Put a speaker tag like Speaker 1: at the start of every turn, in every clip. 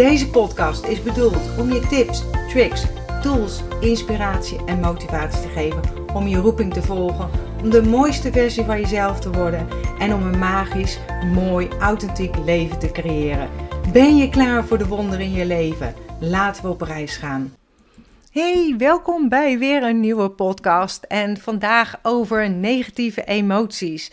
Speaker 1: Deze podcast is bedoeld om je tips, tricks, tools, inspiratie en motivatie te geven om je roeping te volgen, om de mooiste versie van jezelf te worden en om een magisch, mooi, authentiek leven te creëren. Ben je klaar voor de wonderen in je leven? Laten we op reis gaan. Hey, welkom bij weer een nieuwe podcast en vandaag over negatieve emoties.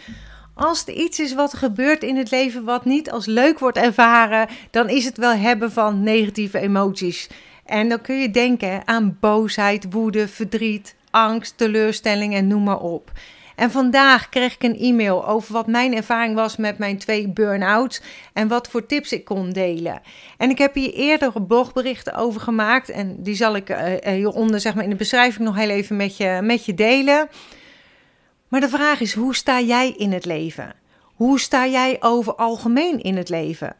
Speaker 1: Als er iets is wat gebeurt in het leven wat niet als leuk wordt ervaren, dan is het wel hebben van negatieve emoties. En dan kun je denken aan boosheid, woede, verdriet, angst, teleurstelling en noem maar op. En vandaag kreeg ik een e-mail over wat mijn ervaring was met mijn twee burn-outs en wat voor tips ik kon delen. En ik heb hier eerder blogberichten over gemaakt en die zal ik uh, hieronder zeg maar, in de beschrijving nog heel even met je, met je delen. Maar de vraag is, hoe sta jij in het leven? Hoe sta jij over algemeen in het leven?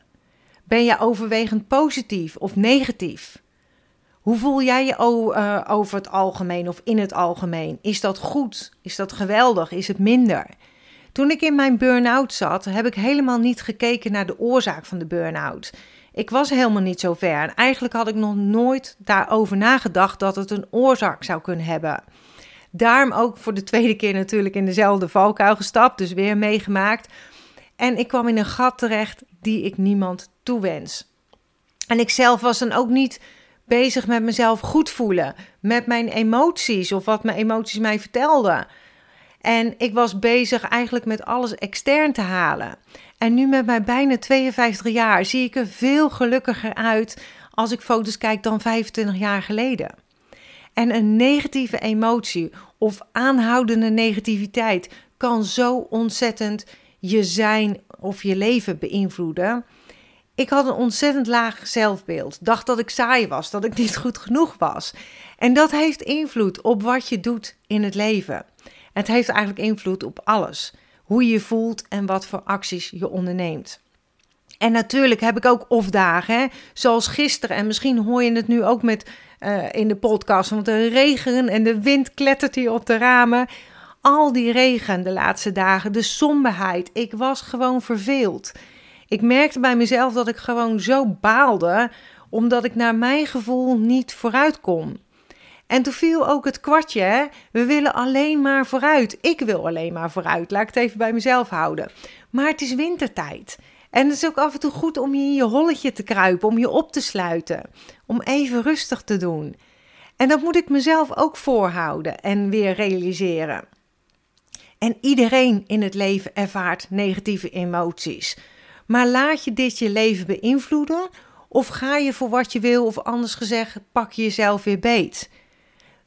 Speaker 1: Ben je overwegend positief of negatief? Hoe voel jij je eh, over het algemeen of in het algemeen? Is dat goed? Is dat geweldig? Is het minder? Toen ik in mijn burn-out zat, heb ik helemaal niet gekeken naar de oorzaak van de burn-out. Ik was helemaal niet zo ver en eigenlijk had ik nog nooit daarover nagedacht dat het een oorzaak zou kunnen hebben. Daarom ook voor de tweede keer natuurlijk in dezelfde valkuil gestapt, dus weer meegemaakt. En ik kwam in een gat terecht die ik niemand toewens. En ik zelf was dan ook niet bezig met mezelf goed voelen, met mijn emoties of wat mijn emoties mij vertelden. En ik was bezig eigenlijk met alles extern te halen. En nu met mijn bijna 52 jaar zie ik er veel gelukkiger uit als ik foto's kijk dan 25 jaar geleden. En een negatieve emotie of aanhoudende negativiteit kan zo ontzettend je zijn of je leven beïnvloeden. Ik had een ontzettend laag zelfbeeld. Dacht dat ik saai was, dat ik niet goed genoeg was. En dat heeft invloed op wat je doet in het leven. Het heeft eigenlijk invloed op alles. Hoe je voelt en wat voor acties je onderneemt. En natuurlijk heb ik ook of-dagen, zoals gisteren. En misschien hoor je het nu ook met, uh, in de podcast, want de regen en de wind klettert hier op de ramen. Al die regen de laatste dagen, de somberheid. Ik was gewoon verveeld. Ik merkte bij mezelf dat ik gewoon zo baalde, omdat ik naar mijn gevoel niet vooruit kon. En toen viel ook het kwartje, hè? we willen alleen maar vooruit. Ik wil alleen maar vooruit, laat ik het even bij mezelf houden. Maar het is wintertijd. En het is ook af en toe goed om je in je holletje te kruipen, om je op te sluiten, om even rustig te doen. En dat moet ik mezelf ook voorhouden en weer realiseren. En iedereen in het leven ervaart negatieve emoties. Maar laat je dit je leven beïnvloeden? Of ga je voor wat je wil, of anders gezegd, pak je jezelf weer beet?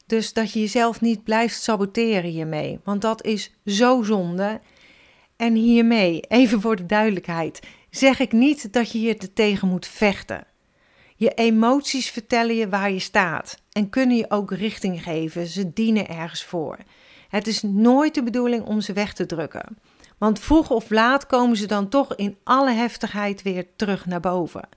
Speaker 1: Dus dat je jezelf niet blijft saboteren hiermee. Want dat is zo zonde. En hiermee, even voor de duidelijkheid, zeg ik niet dat je hier tegen moet vechten. Je emoties vertellen je waar je staat en kunnen je ook richting geven. Ze dienen ergens voor. Het is nooit de bedoeling om ze weg te drukken. Want vroeg of laat komen ze dan toch in alle heftigheid weer terug naar boven.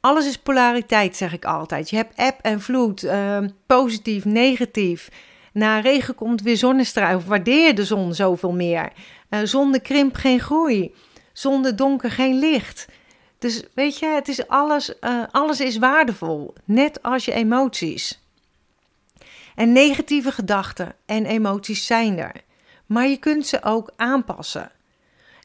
Speaker 1: Alles is polariteit, zeg ik altijd. Je hebt eb en vloed, uh, positief, negatief. Na regen komt weer zonnestrui. Of waardeer de zon zoveel meer. Uh, zonder krimp geen groei. Zonder donker geen licht. Dus weet je, het is alles, uh, alles is waardevol. Net als je emoties. En negatieve gedachten en emoties zijn er maar je kunt ze ook aanpassen.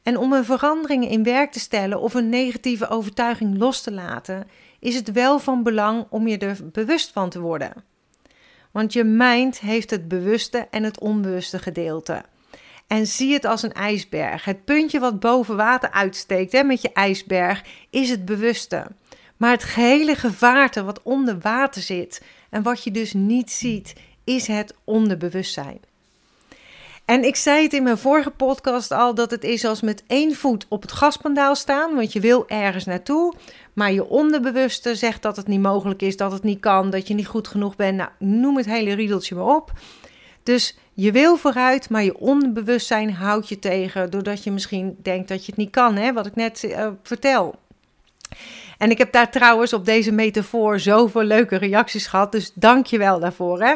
Speaker 1: En om een verandering in werk te stellen of een negatieve overtuiging los te laten, is het wel van belang om je er bewust van te worden. Want je mind heeft het bewuste en het onbewuste gedeelte. En zie het als een ijsberg. Het puntje wat boven water uitsteekt hè, met je ijsberg is het bewuste. Maar het gehele gevaarte wat onder water zit en wat je dus niet ziet, is het onderbewustzijn. En ik zei het in mijn vorige podcast al dat het is als met één voet op het gaspandaal staan, want je wil ergens naartoe, maar je onderbewuste zegt dat het niet mogelijk is, dat het niet kan, dat je niet goed genoeg bent. Nou, noem het hele riedeltje maar op. Dus je wil vooruit, maar je onderbewustzijn houdt je tegen, doordat je misschien denkt dat je het niet kan, hè, wat ik net uh, vertel. En ik heb daar trouwens op deze metafoor zoveel leuke reacties gehad, dus dank je wel daarvoor. Hè.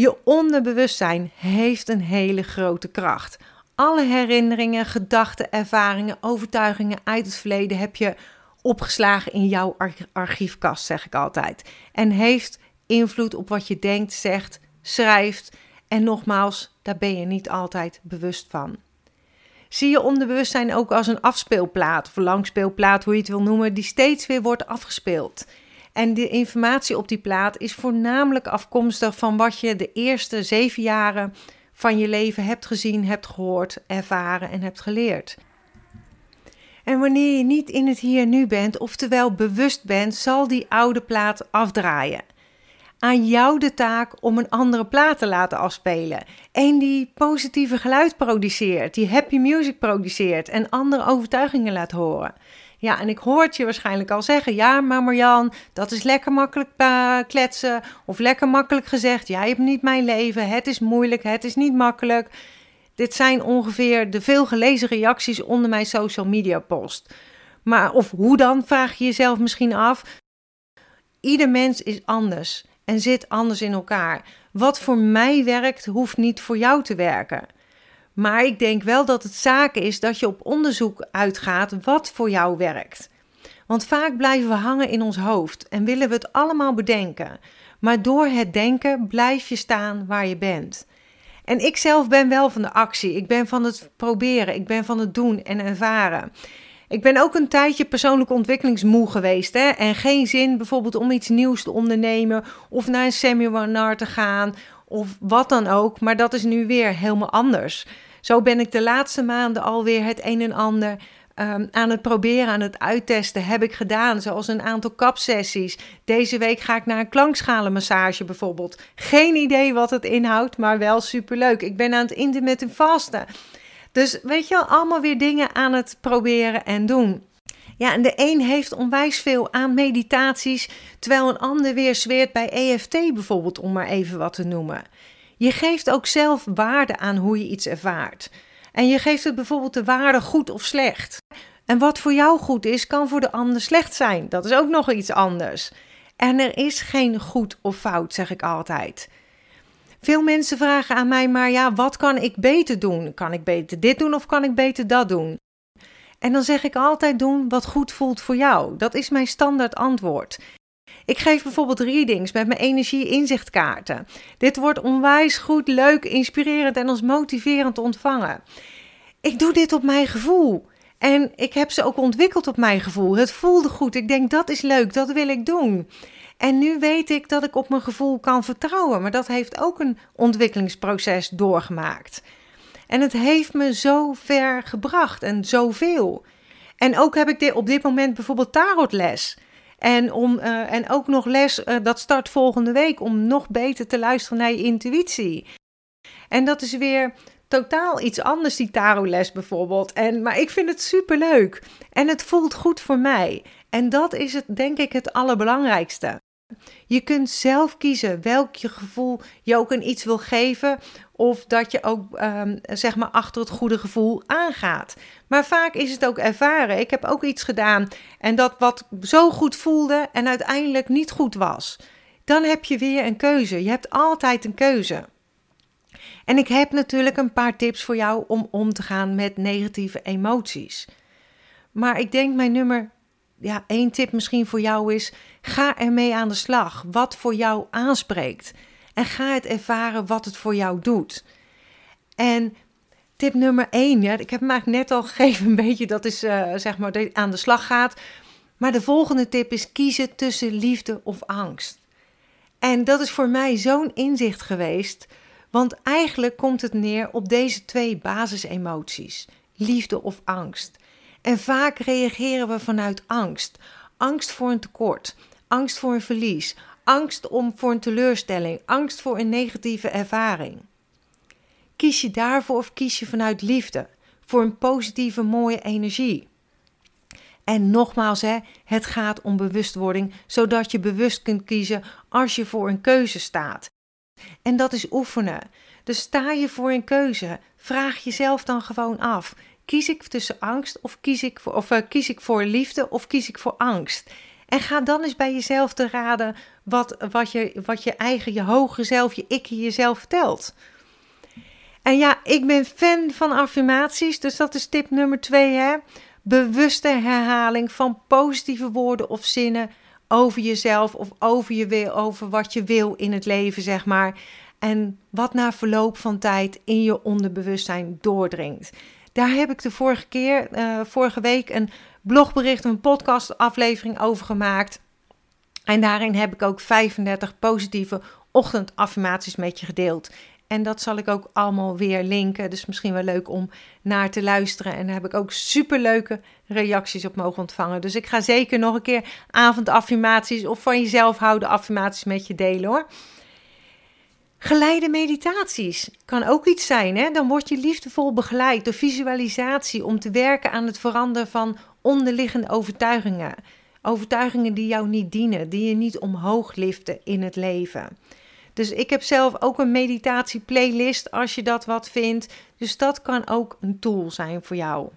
Speaker 1: Je onderbewustzijn heeft een hele grote kracht. Alle herinneringen, gedachten, ervaringen, overtuigingen uit het verleden heb je opgeslagen in jouw archiefkast, zeg ik altijd. En heeft invloed op wat je denkt, zegt, schrijft. En nogmaals, daar ben je niet altijd bewust van. Zie je onderbewustzijn ook als een afspeelplaat of langspeelplaat, hoe je het wil noemen, die steeds weer wordt afgespeeld. En de informatie op die plaat is voornamelijk afkomstig van wat je de eerste zeven jaren van je leven hebt gezien, hebt gehoord, ervaren en hebt geleerd. En wanneer je niet in het hier nu bent, oftewel bewust bent, zal die oude plaat afdraaien. Aan jou de taak om een andere plaat te laten afspelen. Een die positieve geluid produceert, die happy music produceert en andere overtuigingen laat horen. Ja, en ik hoor het je waarschijnlijk al zeggen. Ja, maar Marjan, dat is lekker makkelijk uh, kletsen. Of lekker makkelijk gezegd. Jij hebt niet mijn leven. Het is moeilijk. Het is niet makkelijk. Dit zijn ongeveer de veel gelezen reacties onder mijn social media post. Maar of hoe dan, vraag je jezelf misschien af. Ieder mens is anders en zit anders in elkaar. Wat voor mij werkt, hoeft niet voor jou te werken. Maar ik denk wel dat het zaken is dat je op onderzoek uitgaat wat voor jou werkt. Want vaak blijven we hangen in ons hoofd en willen we het allemaal bedenken. Maar door het denken blijf je staan waar je bent. En ik zelf ben wel van de actie. Ik ben van het proberen. Ik ben van het doen en ervaren. Ik ben ook een tijdje persoonlijk ontwikkelingsmoe geweest. Hè? En geen zin bijvoorbeeld om iets nieuws te ondernemen. Of naar een seminar te gaan. Of wat dan ook. Maar dat is nu weer helemaal anders. Zo ben ik de laatste maanden alweer het een en ander um, aan het proberen, aan het uittesten. Heb ik gedaan, zoals een aantal kapsessies. Deze week ga ik naar een klankschalenmassage bijvoorbeeld. Geen idee wat het inhoudt, maar wel superleuk. Ik ben aan het intermittent vasten. Dus weet je, allemaal weer dingen aan het proberen en doen. Ja, en de een heeft onwijs veel aan meditaties, terwijl een ander weer zweert bij EFT bijvoorbeeld, om maar even wat te noemen. Je geeft ook zelf waarde aan hoe je iets ervaart. En je geeft het bijvoorbeeld de waarde goed of slecht. En wat voor jou goed is, kan voor de ander slecht zijn. Dat is ook nog iets anders. En er is geen goed of fout, zeg ik altijd. Veel mensen vragen aan mij, maar ja, wat kan ik beter doen? Kan ik beter dit doen of kan ik beter dat doen? En dan zeg ik altijd doen wat goed voelt voor jou. Dat is mijn standaard antwoord. Ik geef bijvoorbeeld readings met mijn energie-inzichtkaarten. Dit wordt onwijs goed, leuk, inspirerend en als motiverend ontvangen. Ik doe dit op mijn gevoel. En ik heb ze ook ontwikkeld op mijn gevoel. Het voelde goed. Ik denk dat is leuk, dat wil ik doen. En nu weet ik dat ik op mijn gevoel kan vertrouwen. Maar dat heeft ook een ontwikkelingsproces doorgemaakt. En het heeft me zo ver gebracht en zoveel. En ook heb ik op dit moment bijvoorbeeld tarotles. En, om, uh, en ook nog les, uh, dat start volgende week, om nog beter te luisteren naar je intuïtie. En dat is weer totaal iets anders, die tarotles bijvoorbeeld. En, maar ik vind het superleuk en het voelt goed voor mij. En dat is het, denk ik, het allerbelangrijkste. Je kunt zelf kiezen welk je gevoel je ook een iets wil geven, of dat je ook um, zeg maar achter het goede gevoel aangaat. Maar vaak is het ook ervaren. Ik heb ook iets gedaan en dat wat zo goed voelde en uiteindelijk niet goed was. Dan heb je weer een keuze. Je hebt altijd een keuze. En ik heb natuurlijk een paar tips voor jou om om te gaan met negatieve emoties. Maar ik denk mijn nummer ja, één tip misschien voor jou is: ga ermee aan de slag. Wat voor jou aanspreekt. En ga het ervaren wat het voor jou doet. En tip nummer één, ja, ik heb eigenlijk net al gegeven, een beetje, dat is uh, zeg maar aan de slag gaat. Maar de volgende tip is kiezen tussen liefde of angst. En dat is voor mij zo'n inzicht geweest, want eigenlijk komt het neer op deze twee basisemoties: liefde of angst. En vaak reageren we vanuit angst. Angst voor een tekort, angst voor een verlies, angst om, voor een teleurstelling, angst voor een negatieve ervaring. Kies je daarvoor of kies je vanuit liefde? Voor een positieve, mooie energie. En nogmaals, hè, het gaat om bewustwording, zodat je bewust kunt kiezen als je voor een keuze staat. En dat is oefenen. Dus sta je voor een keuze, vraag jezelf dan gewoon af: kies ik tussen angst of kies ik of, uh, kies ik voor liefde of kies ik voor angst? En ga dan eens bij jezelf te raden wat, wat, je, wat je eigen, je hogere zelf, je ik jezelf vertelt. En ja, ik ben fan van affirmaties, dus dat is tip nummer twee. Hè? Bewuste herhaling van positieve woorden of zinnen over jezelf of over, je wil, over wat je wil in het leven, zeg maar. En wat na verloop van tijd in je onderbewustzijn doordringt. Daar heb ik de vorige keer, uh, vorige week, een blogbericht, een podcastaflevering over gemaakt. En daarin heb ik ook 35 positieve ochtendaffirmaties met je gedeeld. En dat zal ik ook allemaal weer linken. Dus misschien wel leuk om naar te luisteren. En daar heb ik ook superleuke reacties op mogen ontvangen. Dus ik ga zeker nog een keer avondaffirmaties of van jezelf houden affirmaties met je delen hoor. Geleide meditaties kan ook iets zijn. Hè? Dan word je liefdevol begeleid door visualisatie om te werken aan het veranderen van onderliggende overtuigingen. Overtuigingen die jou niet dienen, die je niet omhoog liften in het leven. Dus ik heb zelf ook een meditatie-playlist als je dat wat vindt. Dus dat kan ook een tool zijn voor jou.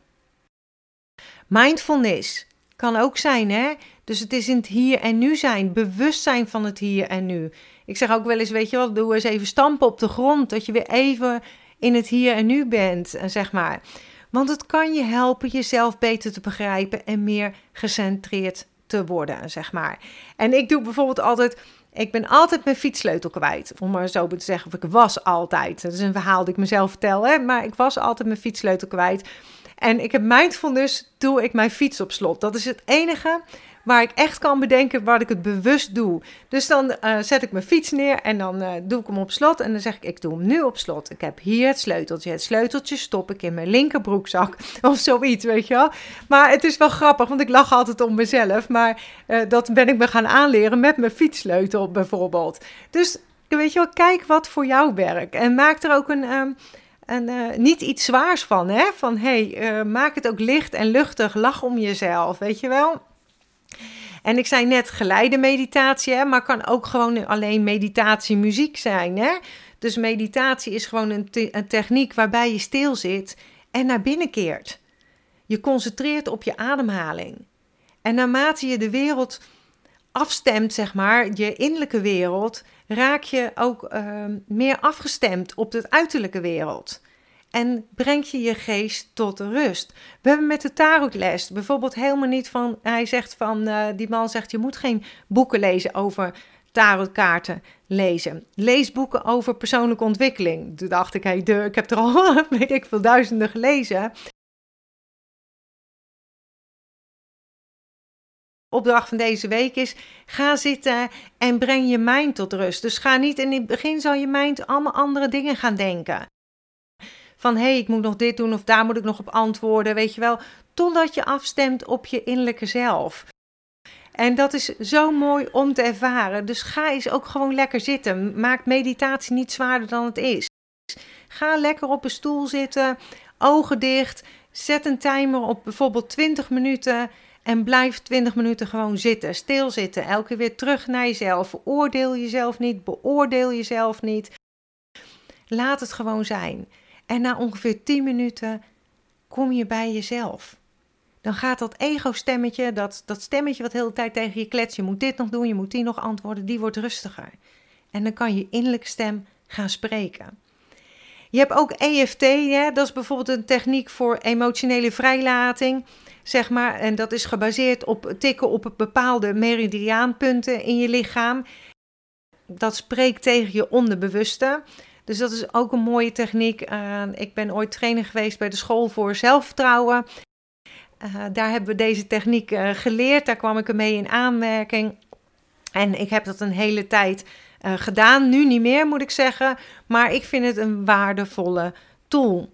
Speaker 1: Mindfulness kan ook zijn, hè? Dus het is in het hier en nu zijn, bewustzijn van het hier en nu. Ik zeg ook wel eens, weet je wel, doe eens even stampen op de grond, dat je weer even in het hier en nu bent, eh, zeg maar. Want het kan je helpen jezelf beter te begrijpen en meer gecentreerd te worden, zeg maar. En ik doe bijvoorbeeld altijd ik ben altijd mijn fietssleutel kwijt, om maar zo te zeggen. Of ik was altijd. Dat is een verhaal dat ik mezelf vertel, hè? maar ik was altijd mijn fietssleutel kwijt. En ik heb mindfulness, doe ik mijn fiets op slot. Dat is het enige waar ik echt kan bedenken waar ik het bewust doe. Dus dan uh, zet ik mijn fiets neer en dan uh, doe ik hem op slot. En dan zeg ik, ik doe hem nu op slot. Ik heb hier het sleuteltje. Het sleuteltje stop ik in mijn linkerbroekzak of zoiets, weet je wel. Maar het is wel grappig, want ik lach altijd om mezelf. Maar uh, dat ben ik me gaan aanleren met mijn fietssleutel bijvoorbeeld. Dus weet je wel, kijk wat voor jou werkt. En maak er ook een... En, uh, niet iets zwaars van, hè? Van hey, maak het ook licht en luchtig, lach om jezelf, weet je wel? En ik zei net geleide meditatie, hè, maar kan ook gewoon alleen meditatie muziek zijn. Hè? Dus meditatie is gewoon een, te een techniek waarbij je stil zit en naar binnen keert. Je concentreert op je ademhaling. En naarmate je de wereld afstemt, zeg maar, je innerlijke wereld, raak je ook uh, meer afgestemd op de uiterlijke wereld en breng je je geest tot rust. We hebben met de tarotles bijvoorbeeld helemaal niet van, hij zegt van, uh, die man zegt, je moet geen boeken lezen over tarotkaarten lezen. Lees boeken over persoonlijke ontwikkeling. Toen dacht ik, hey, ik heb er al, weet ik veel, duizenden gelezen. opdracht van deze week is: ga zitten en breng je mind tot rust. Dus ga niet in het begin zal je mind allemaal andere dingen gaan denken. Van hé, hey, ik moet nog dit doen of daar moet ik nog op antwoorden, weet je wel. Totdat je afstemt op je innerlijke zelf. En dat is zo mooi om te ervaren. Dus ga eens ook gewoon lekker zitten. Maak meditatie niet zwaarder dan het is. Ga lekker op een stoel zitten, ogen dicht. Zet een timer op bijvoorbeeld 20 minuten. En blijf 20 minuten gewoon zitten, stilzitten. Elke keer weer terug naar jezelf. Veroordeel jezelf niet, beoordeel jezelf niet. Laat het gewoon zijn. En na ongeveer 10 minuten kom je bij jezelf. Dan gaat dat ego-stemmetje, dat, dat stemmetje wat de hele tijd tegen je klets, je moet dit nog doen, je moet die nog antwoorden, die wordt rustiger. En dan kan je innerlijke stem gaan spreken. Je hebt ook EFT, hè? dat is bijvoorbeeld een techniek voor emotionele vrijlating, zeg maar. En dat is gebaseerd op tikken op bepaalde meridiaanpunten in je lichaam. Dat spreekt tegen je onderbewuste. Dus dat is ook een mooie techniek. Uh, ik ben ooit trainer geweest bij de school voor zelfvertrouwen. Uh, daar hebben we deze techniek uh, geleerd. Daar kwam ik ermee in aanmerking. En ik heb dat een hele tijd gedaan. Nu niet meer, moet ik zeggen. Maar ik vind het een waardevolle tool.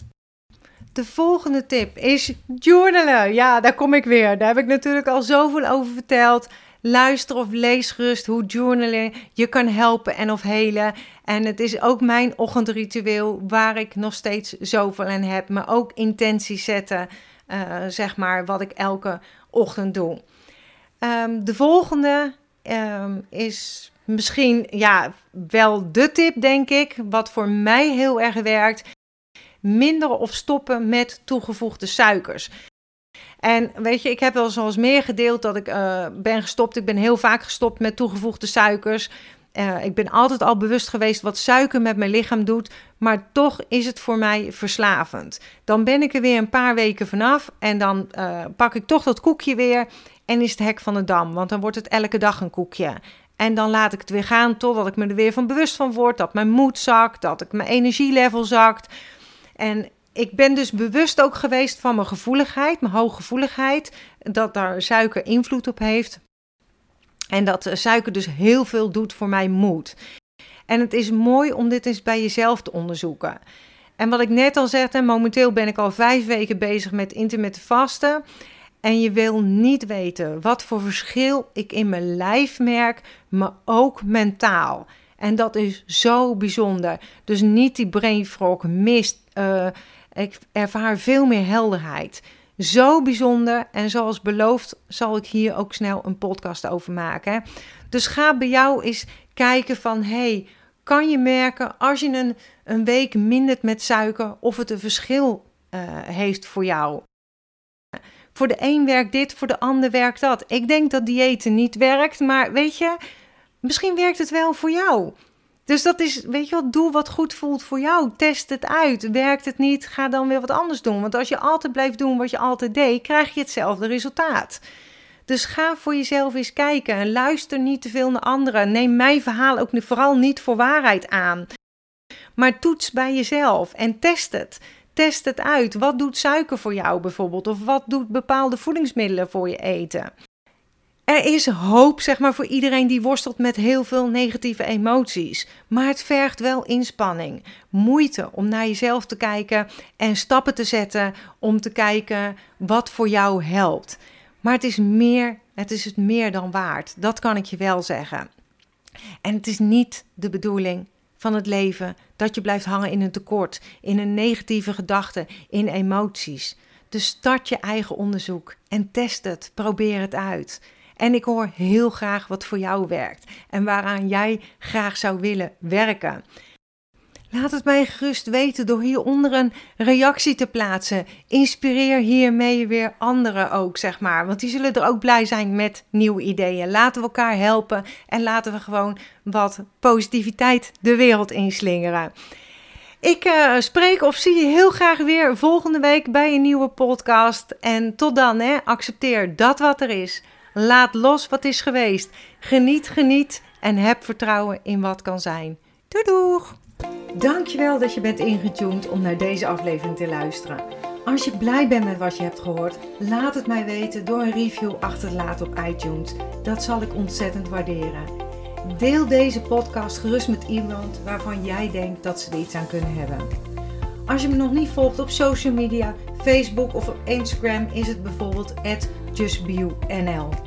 Speaker 1: De volgende tip is journalen. Ja, daar kom ik weer. Daar heb ik natuurlijk al zoveel over verteld. Luister of lees gerust hoe journaling je kan helpen en of helen. En het is ook mijn ochtendritueel waar ik nog steeds zoveel aan heb. Maar ook intenties zetten, uh, zeg maar, wat ik elke ochtend doe. Um, de volgende um, is misschien ja, wel de tip, denk ik, wat voor mij heel erg werkt. Minder of stoppen met toegevoegde suikers. En weet je, ik heb wel zoals meer gedeeld dat ik uh, ben gestopt. Ik ben heel vaak gestopt met toegevoegde suikers. Uh, ik ben altijd al bewust geweest wat suiker met mijn lichaam doet, maar toch is het voor mij verslavend. Dan ben ik er weer een paar weken vanaf en dan uh, pak ik toch dat koekje weer en is het hek van de dam, want dan wordt het elke dag een koekje. En dan laat ik het weer gaan totdat ik me er weer van bewust van word, dat mijn moed zakt, dat ik mijn energielevel zakt. En ik ben dus bewust ook geweest van mijn gevoeligheid, mijn hooggevoeligheid, dat daar suiker invloed op heeft. En dat suiker dus heel veel doet voor mijn moed. En het is mooi om dit eens bij jezelf te onderzoeken. En wat ik net al zei, momenteel ben ik al vijf weken bezig met intermittent vasten. En je wil niet weten wat voor verschil ik in mijn lijf merk, maar ook mentaal. En dat is zo bijzonder. Dus niet die brain mist. Uh, ik ervaar veel meer helderheid. Zo bijzonder en zoals beloofd zal ik hier ook snel een podcast over maken. Dus ga bij jou eens kijken van hey, kan je merken als je een, een week mindert met suiker of het een verschil uh, heeft voor jou? Voor de een werkt dit, voor de ander werkt dat. Ik denk dat diëten niet werkt, maar weet je, misschien werkt het wel voor jou. Dus dat is, weet je wat, doe wat goed voelt voor jou. Test het uit. Werkt het niet, ga dan weer wat anders doen. Want als je altijd blijft doen wat je altijd deed, krijg je hetzelfde resultaat. Dus ga voor jezelf eens kijken en luister niet te veel naar anderen. Neem mijn verhaal ook vooral niet voor waarheid aan. Maar toets bij jezelf en test het. Test het uit. Wat doet suiker voor jou bijvoorbeeld? Of wat doet bepaalde voedingsmiddelen voor je eten? Er is hoop, zeg maar, voor iedereen die worstelt met heel veel negatieve emoties. Maar het vergt wel inspanning, moeite om naar jezelf te kijken en stappen te zetten om te kijken wat voor jou helpt. Maar het is meer, het is het meer dan waard. Dat kan ik je wel zeggen. En het is niet de bedoeling van het leven dat je blijft hangen in een tekort, in een negatieve gedachte, in emoties. Dus start je eigen onderzoek en test het, probeer het uit. En ik hoor heel graag wat voor jou werkt en waaraan jij graag zou willen werken. Laat het mij gerust weten door hieronder een reactie te plaatsen. Inspireer hiermee weer anderen ook, zeg maar. Want die zullen er ook blij zijn met nieuwe ideeën. Laten we elkaar helpen en laten we gewoon wat positiviteit de wereld inslingeren. Ik uh, spreek of zie je heel graag weer volgende week bij een nieuwe podcast. En tot dan, hè, accepteer dat wat er is. Laat los wat is geweest. Geniet, geniet en heb vertrouwen in wat kan zijn. Doei doeg! Dankjewel dat je bent ingetuned om naar deze aflevering te luisteren. Als je blij bent met wat je hebt gehoord, laat het mij weten door een review achter te laten op iTunes. Dat zal ik ontzettend waarderen. Deel deze podcast gerust met iemand waarvan jij denkt dat ze er iets aan kunnen hebben. Als je me nog niet volgt op social media, Facebook of op Instagram, is het bijvoorbeeld justbio.nl.